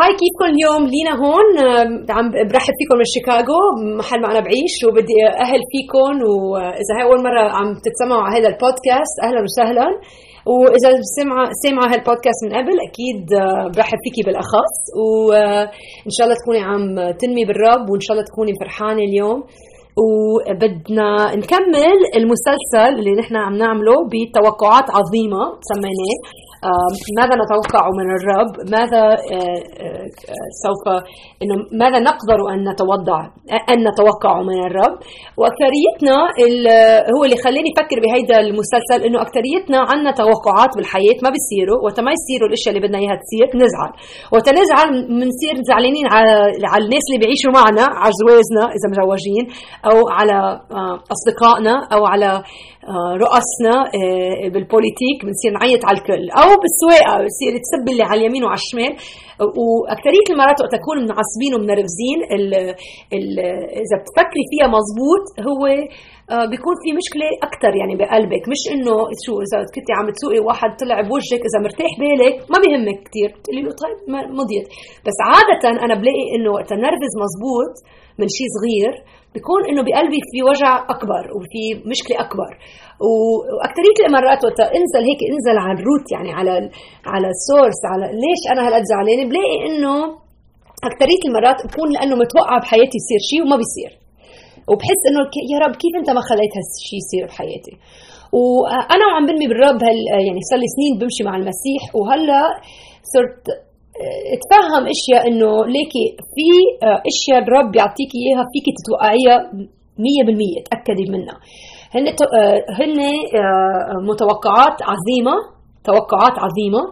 هاي كيفكم اليوم؟ لينا هون عم برحب فيكم من شيكاغو محل ما أنا بعيش وبدي أهل فيكم وإذا هاي أول مرة عم تتسمعوا على هذا البودكاست أهلا وسهلا. وإذا سمع سمع هالبودكاست من قبل أكيد برحب فيكي بالأخص. وان شاء الله تكوني عم تنمي بالرب وإن شاء الله تكوني فرحانة اليوم. وبدنا نكمل المسلسل اللي نحن عم نعمله بتوقعات عظيمة سميناه ماذا نتوقع من الرب؟ ماذا آه، آه، سوف إنه ماذا نقدر أن نتوضع أن نتوقع من الرب؟ وأكثريتنا هو اللي خلاني أفكر بهيدا المسلسل إنه أكثريتنا عندنا توقعات بالحياة ما بيصيروا وقت ما يصيروا الأشياء اللي بدنا إياها تصير نزعل. وقت نزعل بنصير زعلانين على الناس اللي بيعيشوا معنا على زواجنا إذا مزوجين أو على آه، أصدقائنا أو على رؤسنا بالبوليتيك بنصير نعيط على الكل. أو بالسواقه بصير تسب اللي على اليمين وعلى الشمال. واكثريه المرات وقت تكون معصبين ومنرفزين إذا بتفكري فيها مزبوط هو بيكون في مشكلة أكثر يعني بقلبك. مش إنه شو إذا كنت عم تسوقي واحد طلع بوجهك إذا مرتاح بالك ما بيهمك كثير بتقولي له طيب مضيت. بس عادة أنا بلاقي إنه وقت نرفز مزبوط من شيء صغير بيكون إنه بقلبي في وجع أكبر وفي مشكلة أكبر. واكثريه المرات وقت انزل هيك انزل على الروت يعني على على السورس على ليش أنا هالقد زعلانة؟ بلاقي إنه اكثريه المرات بكون لأنه متوقع بحياتي يصير شيء وما بيصير. وبحس إنه يا رب كيف أنت ما خليت هالشيء يصير بحياتي؟ وأنا وعم بنمي بالرب هل يعني صار لي سنين بمشي مع المسيح وهلأ صرت اتفهم أشياء إنه ليكي في أشياء الرب بيعطيكي إياها فيك تتوقعيها 100% تأكدي منها. هن هن متوقعات عظيمة توقعات عظيمة.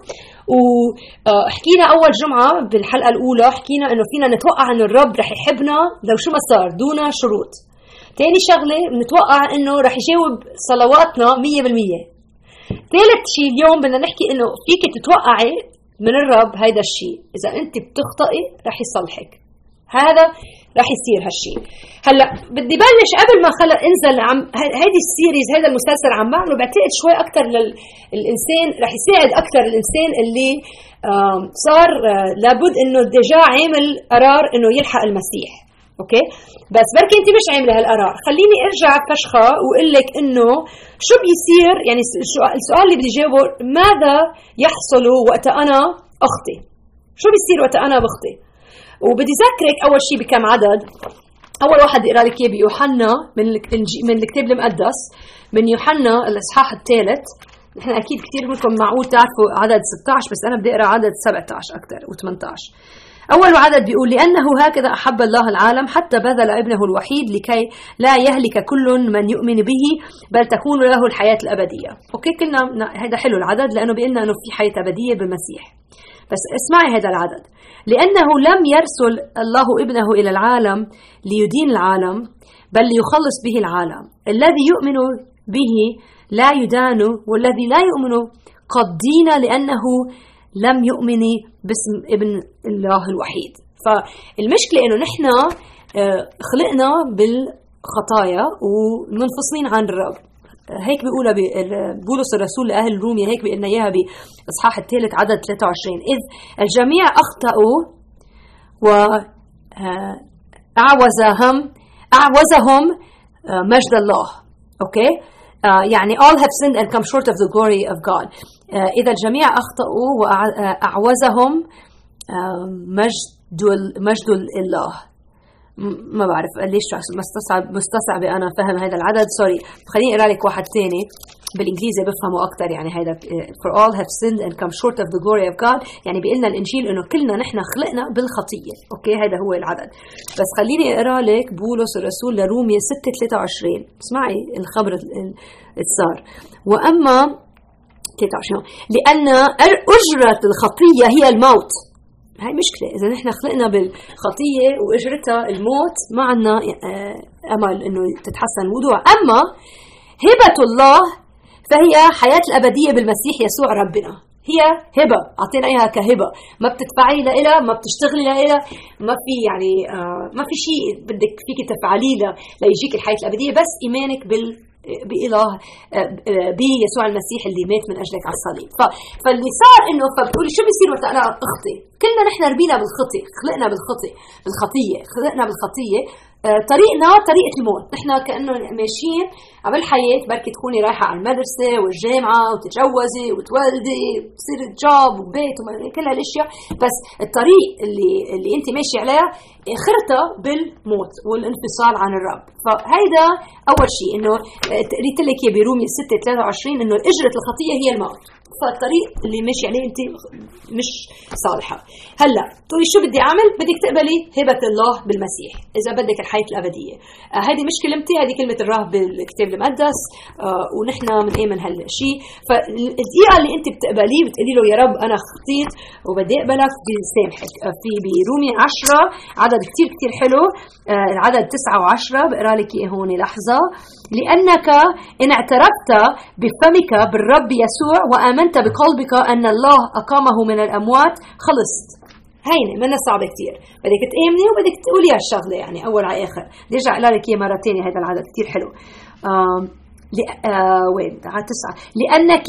وحكينا أول جمعة بالحلقة الأولى حكينا إنه فينا نتوقع إنه الرب رح يحبنا لو شو ما صار دون شروط. ثاني شغلة بنتوقع إنه رح يجاوب صلواتنا 100% ثالث شيء اليوم بدنا نحكي إنه فيك تتوقعي من الرب هيدا الشيء إذا أنت بتخطئي رح يصلحك. هذا رح يصير هالشيء هلأ بدي بلش قبل ما خلق انزل عم هيدي ال series هذا المسلسل عم بعمله بعتقد شوي أكثر للانسان رح يساعد أكثر الإنسان اللي صار آه، لابد إنه déjà عامل قرار إنه يلحق المسيح. okay؟ بس بركي أنت مش عاملة هالقرار. خليني أرجع فشخة وأقول لك إنه شو بيصير؟ يعني السؤال اللي بدي جاوبه ماذا يحصل وقت أنا اخطي شو بيصير وقت أنا بخطي وبدي ذكرك أول شيء بكم عدد. أول واحد اقرا لك إياه بيوحنا من من الكتاب المقدس من يوحنا الإصحاح الثالث. نحن أكيد كثير منكم معقول تعرفوا عدد 16 بس أنا بدي أقرأ عدد 17 أكثر و18 أول عدد بيقول لأنه هكذا أحب الله العالم حتى بذل ابنه الوحيد لكي لا يهلك كل من يؤمن به بل تكون له الحياة الأبدية. أوكي كلنا هذا حلو العدد لأنه بيقلنا أنه في حياة أبدية بالمسيح. بس اسمعي هذا العدد. لأنه لم يرسل الله ابنه إلى العالم ليدين العالم بل ليخلص به العالم. الذي يؤمن به لا يدان والذي لا يؤمن قد دين لأنه لم يؤمن باسم ابن الله الوحيد. فالمشكلة إنه نحن آه، خلقنا بالخطايا ومنفصلين عن الرب. هيك بيقولها بولس الرسول لأهل روميا هيك بيقولنا إياها بإصحاح الثالث عدد 23 إذ الجميع أخطأوا و آه، اعوزهم أعوزهم آه، مجد الله. أوكي؟ يعني all have sinned and come short of the glory of God. آه، إذا الجميع أخطأوا وأعوزهم آه، مجد مجد الله. ما بعرف ليش مستصعب مستصعبة أنا فهم هذا العدد. sorry خليني أقرأ لك واحد ثاني. بالإنجليزي بفهمه أكثر يعني هذا for all have sinned and come short of the glory of God. يعني بيقول لنا الإنجيل إنه كلنا نحن خلقنا بالخطية. okay؟ هذا هو العدد. بس خليني أقرأ لك بولس الرسول لروميا 6 23 اسمعي الخبر اللي صار. وأما 23 لأن أجرة الخطية هي الموت. هاي مشكلة. إذا نحن خلقنا بالخطية وأجرتها الموت ما عنا آه، أمل إنه تتحسن الوضوع أما هبة الله فهي حياة الأبدية بالمسيح يسوع ربنا. هي هبة. أعطينا إياها كهبة. ما بتدفعي لها ما بتشتغلي لها ما في يعني آه ما في شيء بدك فيك تفعليه ليجيك الحياة الأبدية. بس إيمانك بال بإله بيسوع المسيح اللي مات من أجلك على الصليب. فاللي صار إنه فبتقولي شو بيصير وقت أنا أخطي كلنا نحن ربينا بالخطي خلقنا بالخطي بالخطية خلقنا بالخطية. آه، طريقنا طريقة الموت. نحن كأنه ماشيين قبل الحياة بركي تكوني رايحة على المدرسة والجامعة وتتجوزي وتولدي وتصير جوب وبيت وكل هالأشياء. بس الطريق اللي اللي انت ماشي عليها اخرتها بالموت والانفصال عن الرب. فهيدا أول شيء إنه آه، قريت لك برومية 6 23 إنه إجرة الخطية هي الموت. فالطريق اللي ماشي عليه أنت مش صالحة. هلأ تقولي شو بدي أعمل؟ بدك تقبلي هبة الله بالمسيح. إذا بدك الحياة الأبدية. آه هذه مش كلمتي هذه كلمة الرب بالكتاب المقدس. آه ونحن بنآمن هالشيء. فالدقيقة اللي أنت بتقبليه بتقولي له يا رب أنا خطيت وبدي أقبلك بسامحك. آه في برومي 10 عدد كثير كثير حلو. آه العدد 9 و10 بقرأ لك إياه هون لحظة. لأنك إن اعترفت بفمك بالرب يسوع وأمنت آمنت بقلبك أن الله أقامه من الأموات. خلصت هينة منها صعبة كتير. بدك تآمني وبدك تقولي هالشغلة يعني أول على آخر. بدي أرجع لك إياه مرة ثانية هذا العدد كتير حلو. آه آه وين؟ على تسعة. لأنك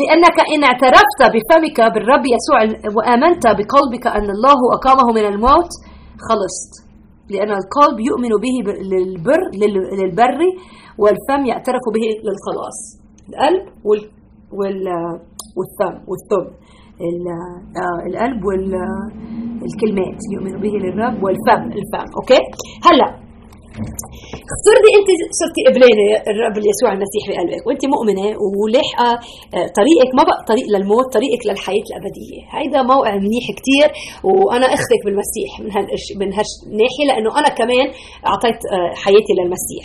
لأنك إن اعترفت بفمك بالرب يسوع وآمنت بقلبك أن الله أقامه من الموت خلصت. لأن القلب يؤمن به للبر للبر والفم يعترف به للخلاص. القلب والثم والثم آه، القلب والكلمات يؤمن به للرب والفم الفم. أوكي؟ هلا صرتي انت صرتي قبلانه الرب يسوع المسيح بقلبك وانت مؤمنة ولاحقه آه، طريقك ما بقى طريق للموت طريقك للحياة الأبدية. هيدا موقع منيح كثير وأنا أختك بالمسيح من هالش من هالناحية لأنه أنا كمان أعطيت آه، حياتي للمسيح.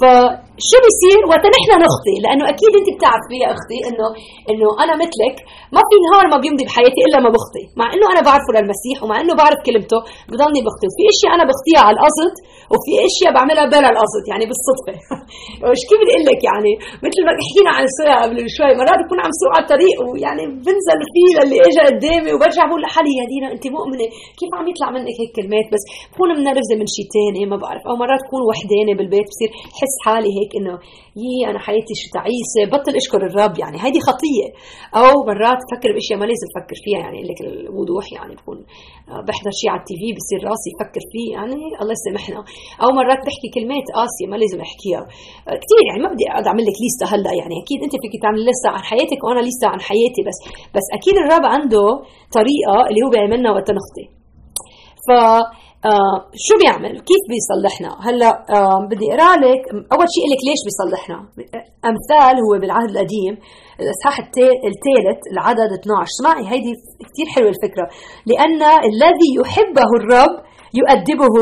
فشو بيصير؟ وقت نحن نخطي لأنه أكيد انت بتعرفي يا أختي انه إنه أنا مثلك ما في نهار ما بيمضي بحياتي إلا ما بخطي. مع إنه أنا بعرفه للمسيح ومع إنه بعرف كلمته بضلني بخطي. وفي إشياء أنا بخطيها على القصد وفي إشياء بعملها بلا القصد يعني بالصدفه مش كيف بدي أقول لك يعني؟ مثل ما حكينا عن السواقه قبل شوي مرات بكون عم سوق على الطريق ويعني بنزل فيه للي اجى قدامي وبرجع بقول لحالي يا دينا أنت مؤمنة؟ كيف عم يطلع منك هيك كلمات؟ بس بكون منرفزة من شيء ثاني ما بعرف. أو مرات بكون وحدانة بالبيت بصير حس حالي هيك إنه يي أنا حياتي شو تعيسة بطل أشكر الرب. يعني هيدي خطية. أو مرات بفكر بأشياء ما لازم أفكر فيها يعني أقول لك الوضوح يعني بكون آه، بحضر شيء على التي في بصير راسي يفكر فيه يعني الله يسامحنا. أو مرات بحكي كلمات قاسية ما لازم أحكيها آه، كثير يعني ما بدي أقعد أعمل لك ليسته هلأ يعني أكيد أنت فيك تعمل لستة عن حياتك وأنا ليسته عن حياتي بس بس أكيد الرب عنده طريقة اللي هو بيعملنا وقت نخطي ف آه شو بيعمل؟ كيف بيصلحنا؟ هلأ آه بدي أقرأ لك أول شيء لك ليش بيصلحنا؟ أمثال هو بالعهد القديم الإصحاح الثالث العدد 12 اسمعي هيدي كثير حلوة الفكرة لأن الذي يحبه الرب يؤدبه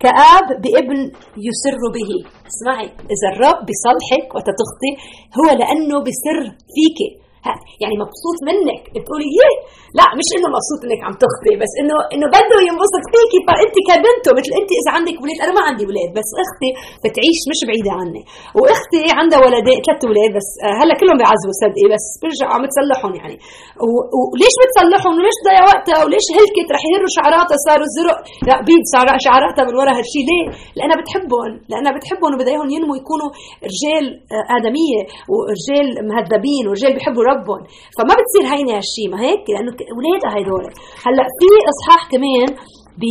كآب بابن يسر به. اسمعي إذا الرب بيصلحك وتتخطي هو لأنه بسر فيكي يعني مبسوط منك. بتقولي يه لا مش إنه مبسوط إنك عم تخطي بس إنه إنه بده ينبسط فيكي فأنت كبنته مثل أنت إذا عندك ولاد. أنا ما عندي ولاد بس أختي بتعيش مش بعيدة عني. وأختي عندها ولدين ثلاث ولاد بس آه، هلأ كلهم بيعزوا صدقي بس برجعوا عم تصلحهم يعني. وليش بتصلحهم؟ وليش تضيع وقتها؟ وليش هلكت؟ رح يهروا شعراتها صاروا زرق لا بيض صار شعراتها من ورا هالشيء ليه؟ لأنها بتحبهم لأنها بتحبهم وبدها ينموا يكونوا رجال آه، آدمية ورجال مهذبين ورجال بيحبوا ربهم فما بتصير هينه هالشيء ما هيك؟ لأنه اولادها هدول هلأ في إصحاح كمان ب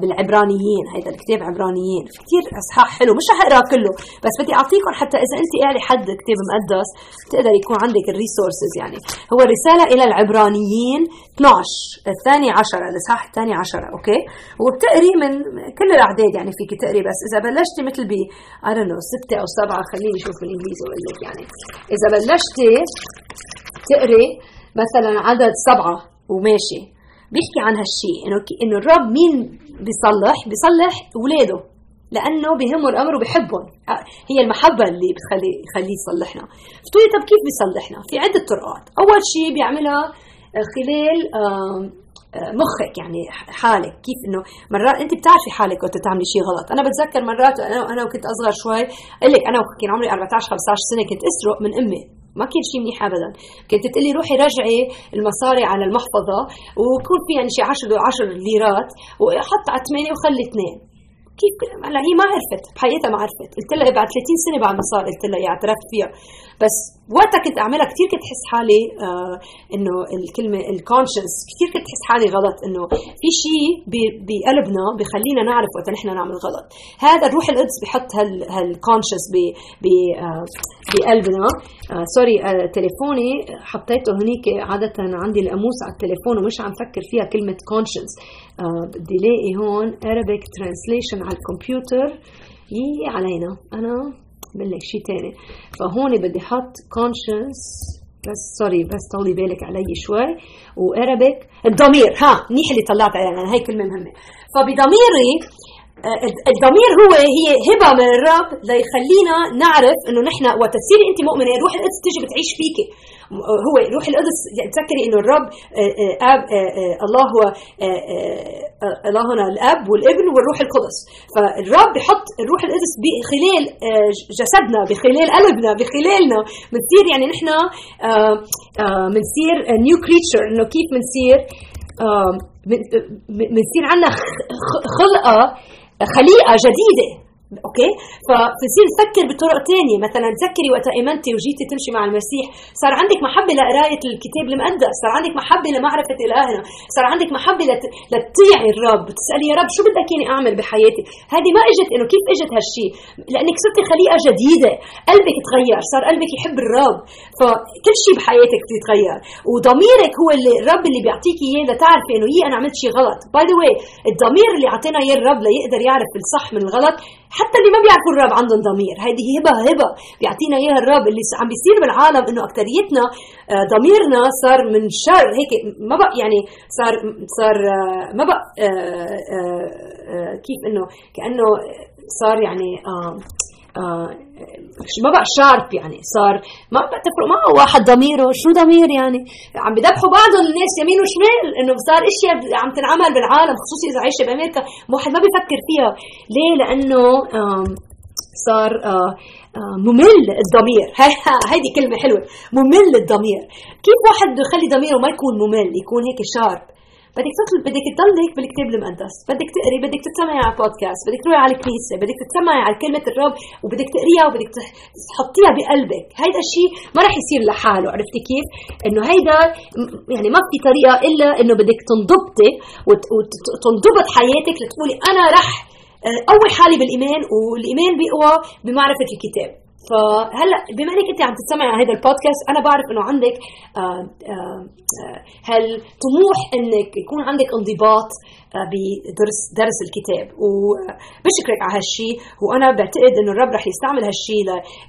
بالعبرانيين. هيدا الكتاب عبرانيين. في كثير إصحاح حلو مش رح أقرأ كله بس بدي أعطيكم حتى إذا أنت قاري حد كتاب مقدس بتقدر يكون عندك ال resources يعني. هو رسالة إلى العبرانيين 12 الثاني عشر الإصحاح الثاني عشر okay؟ وبتقري من كل الأعداد يعني فيك تقري بس إذا بلشتي مثل ب know ستة أو سبعة خليني أشوف بالإنجليزي وأقول لك يعني. إذا بلشتي تقري مثلا عدد سبعة وماشي. بيحكي عن هالشيء إنه إنه الرب مين بيصلح؟ بيصلح اولاده لأنه بهمه الأمر وبحبهم. آه، هي المحبة اللي بتخلي يخليه يصلحنا. فتقولي طب كيف بيصلحنا؟ في عدة طرقات. أول شيء بيعملها خلال آه، مخك يعني حالك. كيف إنه مرات أنت بتعرفي حالك وقت تعملي شيء غلط. أنا بتذكر مرات أنا أنا وكنت أصغر شوي قلت لك أنا كان عمري 14 15 سنة كنت أسرق من أمي. ما كان شيء منيح ابدا. كنت تقلي روحي رجعي المصاري على المحفظة ويكون في يعني شيء 10 10 ليرات وحط على 8 وخلي اثنين. كيف؟ هلا هي ما عرفت بحقيقتها ما عرفت. قلت لها بعد 30 سنة بعد ما صار قلت لها اعترفت فيها. بس وقتها كنت أعملها كثير كنت أحس حالي آه إنه الكلمة ال conscience كثير كنت أحس حالي غلط إنه في شيء بقلبنا بخلينا نعرف وقت نحن نعمل غلط. هذا الروح القدس بحط هال هال conscience آه بقلبنا. آه سوري آه تليفوني حطيته هنيك عادة عندي القاموس على التليفون ومش عم فكر فيها كلمة conscience آه بدي لاقي هون؟ Arabic translation على الكمبيوتر. يي علينا. أنا بعمل لك شيء ثاني فهون بدي أحط conscience. بس سوري بس طولي بالك علي شوي. و Arabic الضمير. ها منيح اللي طلعت عليها هاي كلمة مهمة. فبضميري آه، الضمير هو هي هبة من الرب ليخلينا نعرف إنه نحن وقت تصيري أنت مؤمنة روح القدس تيجي بتعيش فيكي. هو روح القدس تذكري إنه الرب آه، آه، آب الله هو الله هنا الأب والابن والروح القدس. فالرب بحط الروح القدس بخلال جسدنا بخلال قلبنا بخلالنا. بنصير يعني نحن بنصير new creature إنه كيف بنصير بنصير عندنا خلقة خليقة جديدة. أوكي؟ فبتصير تفكر بطرق تانية. مثلا تذكري وقت امنتي وجيتي تمشي مع المسيح صار عندك محبة لقراية الكتاب المقدس صار عندك محبة لمعرفة إلهنا صار عندك محبة لت... لتطيعي الرب. تسألي يا رب شو بدك اني أعمل بحياتي؟ هذه ما إجت إنه كيف إجت هالشيء لأنك صرتي خليقة جديدة. قلبك تغير صار قلبك يحب الرب. فكل شيء بحياتك بيتغير وضميرك هو اللي الرب اللي بيعطيك إياه لتعرفي إنه يي أنا عملت شيء غلط. by the way الضمير اللي أعطينا إياه الرب ليقدر يعرف الصح من الغلط حتى اللي ما بيعرفوا الرب عندهم ضمير. هذه هبة هبة. بيعطينا إياها الرب اللي عم بيصير بالعالم إنه اكثريتنا آه، ضميرنا صار من شر. هيك ما بقى يعني صار صار آه، ما بقى آه، كيف إنه كأنه صار يعني ما بقى شارب يعني صار ما بقى تفرق. معه واحد ضميره شو ضمير يعني؟ عم بذبحوا بعضهم الناس يمين وشمال إنه صار إشياء عم تنعمل بالعالم خصوصي إذا عايشة بأمريكا. واحد ما بيفكر فيها. ليه؟ لأنه صار آه، آه، ممل الضمير. هيدي كلمة حلوة. ممل الضمير. كيف واحد بده يخلي ضميره ما يكون ممل؟ يكون هيك شارب بدك تطلب بدك تضل هيك بالكتاب المقدس. بدك تقري بدك تسمعي على بودكاست بدك تروحي على الكنيسة. بدك تسمعي على كلمة الرب. وبدك تقريها وبدك تحطيها بقلبك. هيدا الشيء ما رح يصير لحاله. عرفتي كيف؟ إنه هيدا يعني ما في طريقة إلا إنه بدك تنضبطي وتنضبط حياتك لتقولي أنا رح آه، قوي حالي بالايمان والايمان بيقوى بمعرفة الكتاب. فهلا بما انك انت عم تستمعي على هذا البودكاست أنا بعرف إنه عندك آه، آه، هالطموح إنك يكون عندك انضباط بدرس درس الكتاب. وبشكرك على هالشيء وأنا بعتقد إنه الرب رح يستعمل هالشيء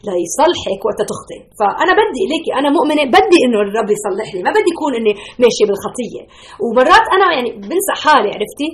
ليصلحك وقت تخطئ. فأنا بدي ليكي أنا مؤمنة بدي إنه الرب يصلح لي ما بدي يكون إني ماشية بالخطية. ومرات أنا يعني بنسى حالي عرفتي؟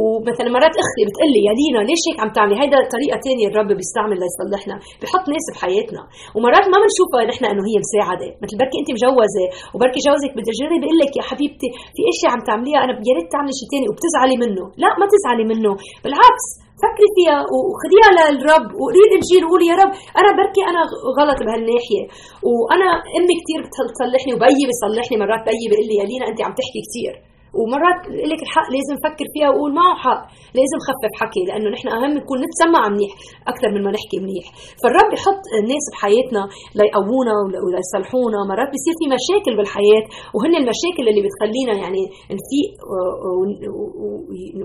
ومثلا مرات أختي بتقول لي يا لينا ليش هيك عم تعملي؟ هيدا طريقة ثانية الرب بيستعمل ليصلحنا. بحط ناس بحياتنا ومرات ما بنشوفها نحن إنه هي مساعدة. مثل بركي انت مجوزة وبركي جوزك بده يجرب بيقول لك يا حبيبتي في إشياء عم تعمليها أنا يا ريت تعملي شيء ثاني وبتزعلي منه. لا ما تزعلي منه. بالعكس فكري فيها وخديها للرب وقولي الانجيل وقولي يا رب أنا بركي أنا غلط بهالناحية. وأنا أمي كثير بتصلحني وبيي بيصلحني مرات بيي بيقول لي يا لينا انت عم تحكي كثير ومرات لك الحق لازم فكر فيها وأقول معه حق. لازم خفف حكي لأنه نحن أهم نكون نتسمع منيح أكثر من ما نحكي منيح. فالرب بحط الناس بحياتنا ليقوونا وليصلحونا مرات بيصير في مشاكل بالحياة وهن المشاكل اللي بتخلينا يعني نفيق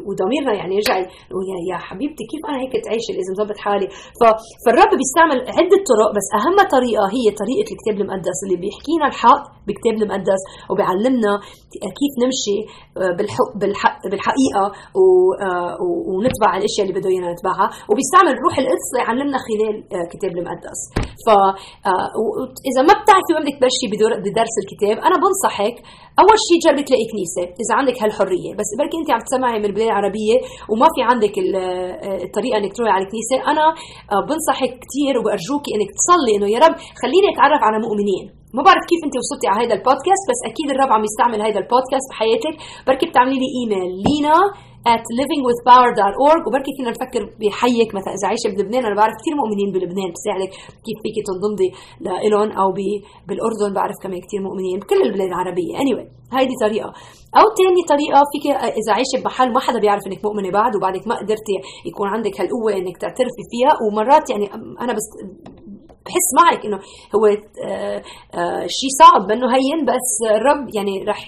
وضميرنا يعني يرجع يا حبيبتي كيف أنا هيك تعيش لازم ظبط حالي؟ فالرب بيستعمل عدة طرق بس أهم طريقة هي طريقة الكتاب المقدس اللي بيحكينا الحق بكتاب المقدس وبيعلمنا كيف نمشي بالحقيقة آه، ونتبع الأشياء اللي بده إيانا نتبعها. وبيستعمل روح القدس ليعلمنا خلال آه، كتاب المقدس. ف آه، إذا ما بتعرفي وين بدك تبلشي بدرس الكتاب أنا بنصحك أول شيء جربي تلاقي كنيسة إذا عندك هالحرية. بس بركي أنت عم تسمعي من البلاد العربية وما في عندك الطريقة إنك تروحي على الكنيسة أنا بنصحك كثير وبأرجوكي إنك تصلي إنه يا رب خليني أتعرف على مؤمنين. ما بعرف كيف انت وصلتي على هذا البودكاست بس أكيد الرب عم يستعمل هذا البودكاست بحياتك. بركي بتعملي لي إيميل لينا at livingwithpower.org وبركي فينا نفكر بحيك مثلا إذا عايشة بلبنان أنا بعرف كثير مؤمنين بلبنان بساعدك كيف فيك تنضمي لهم أو بالأردن بعرف كمان كثير مؤمنين بكل البلاد العربية. Anyway هيدي طريقة. أو ثاني طريقة فيك إذا عايشة بمحل ما حدا بيعرف إنك مؤمنة بعد وبعدك ما قدرتي يكون عندك هالقوة إنك تعترفي فيها. ومرات يعني أنا بس بحس معك إنه هو آه، آه، شيء صعب منه هين بس الرب يعني رح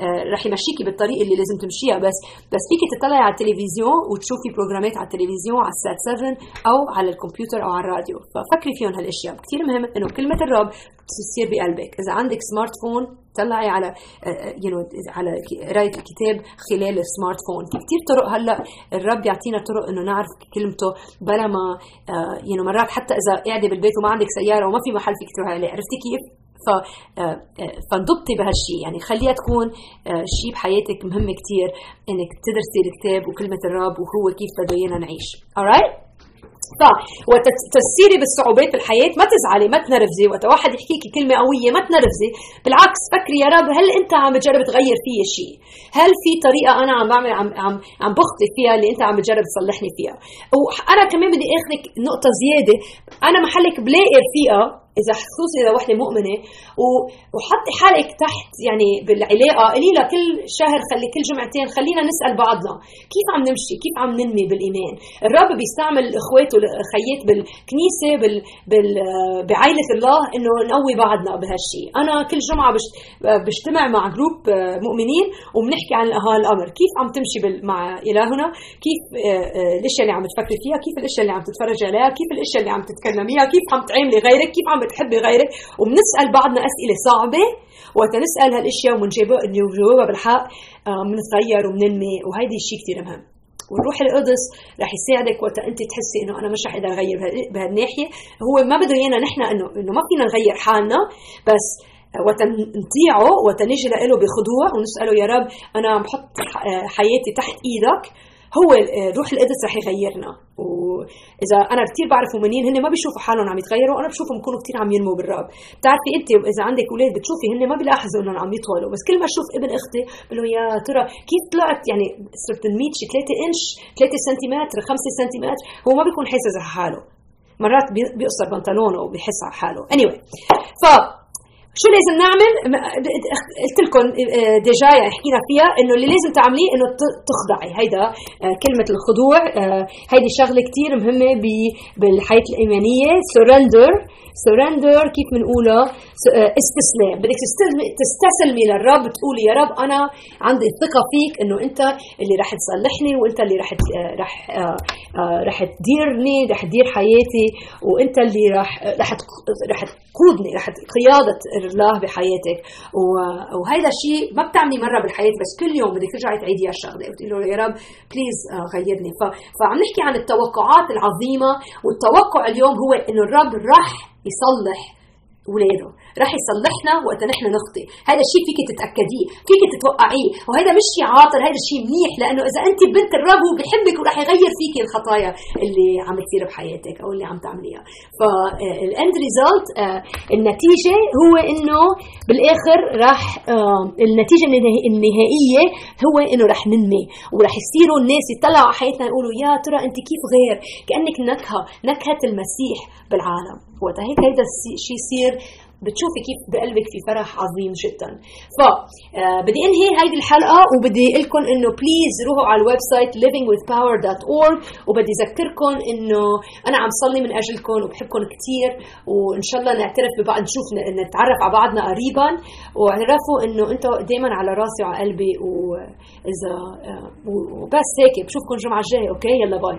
آه، رح يمشيكي بالطريق اللي لازم تمشيها. بس بس فيك تطلعي على التلفزيون وتشوفي programات على التلفزيون على السات 7 أو على الكمبيوتر أو على الراديو. ففكري فيهم هالأشياء. كثير مهم إنه كلمة الرب تصير بقلبك. إذا عندك smartphone طلعي على you know على قراية الكتاب خلال ال smartphone في كثير طرق هلأ الرب يعطينا طرق إنه نعرف كلمته بلا ما يو مرات حتى إذا قاعدة بالبيت وما عندك سيارة وما في محل فيك تروحي عليه. عرفتي كيف؟ ف فانضبطي بهالشيء يعني خليها تكون شيء بحياتك مهم كثير إنك تدرسي الكتاب وكلمة الرب وهو كيف بده ايانا نعيش alright وتسيري بالصعوبات بالحياة ما تزعلي ما تنرفزي. وقت واحد يحكيكي كلمة قوية ما تنرفزي. بالعكس فكري يا رب هل أنت عم بتجرب تغير فيي شيء؟ هل في طريقة أنا عم بعمل عم عم عم بخطي فيها اللي أنت عم بتجرب تصلحني فيها؟ وأنا كمان بدي آخذك نقطة زيادة. أنا محلك بلاقي رفيقة إذا خصوصي إذا وحدة مؤمنة وحطي حالك تحت يعني بالعلاقة. قولي لها كل شهر خلي كل جمعتين خلينا نسأل بعضنا. كيف عم نمشي؟ كيف عم ننمي بالإيمان؟ الرب بيستعمل إخواته الخيات بالكنيسة بال, بال بعائلة الله إنه نقوي بعضنا بهالشيء أنا كل جمعة بجتمع مع جروب مؤمنين وبنحكي عن هالامر كيف عم تمشي مع إلهنا؟ كيف آه، آه، الأشياء اللي عم تفكري فيها؟ كيف الأشياء اللي عم تتفرجي عليها؟ كيف الأشياء اللي عم تتكلميها كيف عم تعاملي غيرك؟ كيف عم بتحبي غيرك وبنسأل بعضنا أسئلة صعبة وقت نسال هالاشياء ومنجاوبها بالحق بنتغير آه، وبننمي وهيدي الشيء كثير مهم. والروح القدس رح يساعدك وقت أنت تحسي إنه أنا مش رح أقدر أغير بهالناحية. هو ما بده إيانا نحن انه إنه ما فينا نغير حالنا بس وقت نطيعه وقت نجي له بخضوع ونسأله يا رب أنا عم بحط حياتي تحت إيدك هو روح القدس رح يغيرنا. وإذا أنا كثير بعرف مؤمنين هن ما بيشوفوا حالهم عم يتغيروا وأنا بشوفهم بكونوا كثير عم ينموا بالرب. بتعرفي أنت إذا عندك أولاد بتشوفي هن ما بيلاحظوا إنهم عم يطولوا بس كل ما أشوف ابن أختي بقول له يا ترى كيف طلعت؟ يعني صرت نميت شي 3 إنش 3 سنتيمتر 5 سنتيمتر هو ما بيكون حاسس على حاله. مرات بيقصر بنطلونه وبيحس على حاله. Anyway ف شو لازم نعمل؟ قلت لكم آه، déjà يعني حكينا فيها إنه اللي لازم تعمليه إنه تخضعي. هيدا آه، كلمة الخضوع آه، هيدي شغلة كثير مهمة بالحياة الإيمانية. surrender surrender كيف بنقولها استسلام. بدك تستسلمي للرب تقولي يا رب أنا عندي ثقة فيك إنه أنت اللي رح تصلحني وأنت اللي رح رح رح تديرني رح تدير حياتي وأنت اللي رح رح رح تقودني رح قياده الله بحياتك. وهذا الشيء ما بتعملي مرة بالحياة بس كل يوم بدك ترجعي تعيدي هالشغلة. وتقولي له يا رب بليز آه، غيرني. فعم نحكي عن التوقعات العظيمة والتوقع اليوم هو إنه الرب راح يصلح اولاده رح يصلحنا وقت نحن نخطي هذا الشيء فيك تتأكديه فيك تتوقعيه. وهذا مش شيء عاطل هذا الشيء منيح لأنه إذا أنت بنت الرب هو بحبك ورح يغير فيك الخطايا اللي عم تصير بحياتك أو اللي عم تعمليها. فال end result آه، النتيجة هو إنه بالآخر راح آه، النتيجة النهائية هو إنه رح ننمي. ورح يصيروا الناس يطلعوا على حياتنا يقولوا يا ترى أنت كيف غير؟ كأنك نكهة نكهة المسيح بالعالم. وقتها هيك هيدا الشيء يصير بتشوفي كيف بقلبك في فرح عظيم جدا. ف آه، انهي هيدي الحلقة وبدي أقول لكم إنه please روحوا على ال website livingwithpower.org وبدي اذكركم إنه أنا عم صلي من اجلكم وبحبكم كثير وإن شاء الله نعترف ببعض نشوف نتعرف على بعضنا قريبا واعرفوا إنه أنتم دائما على راسي وعلى قلبي واذا آه، وبس هيك بشوفكم الجمعة الجاية okay؟ يلا bye.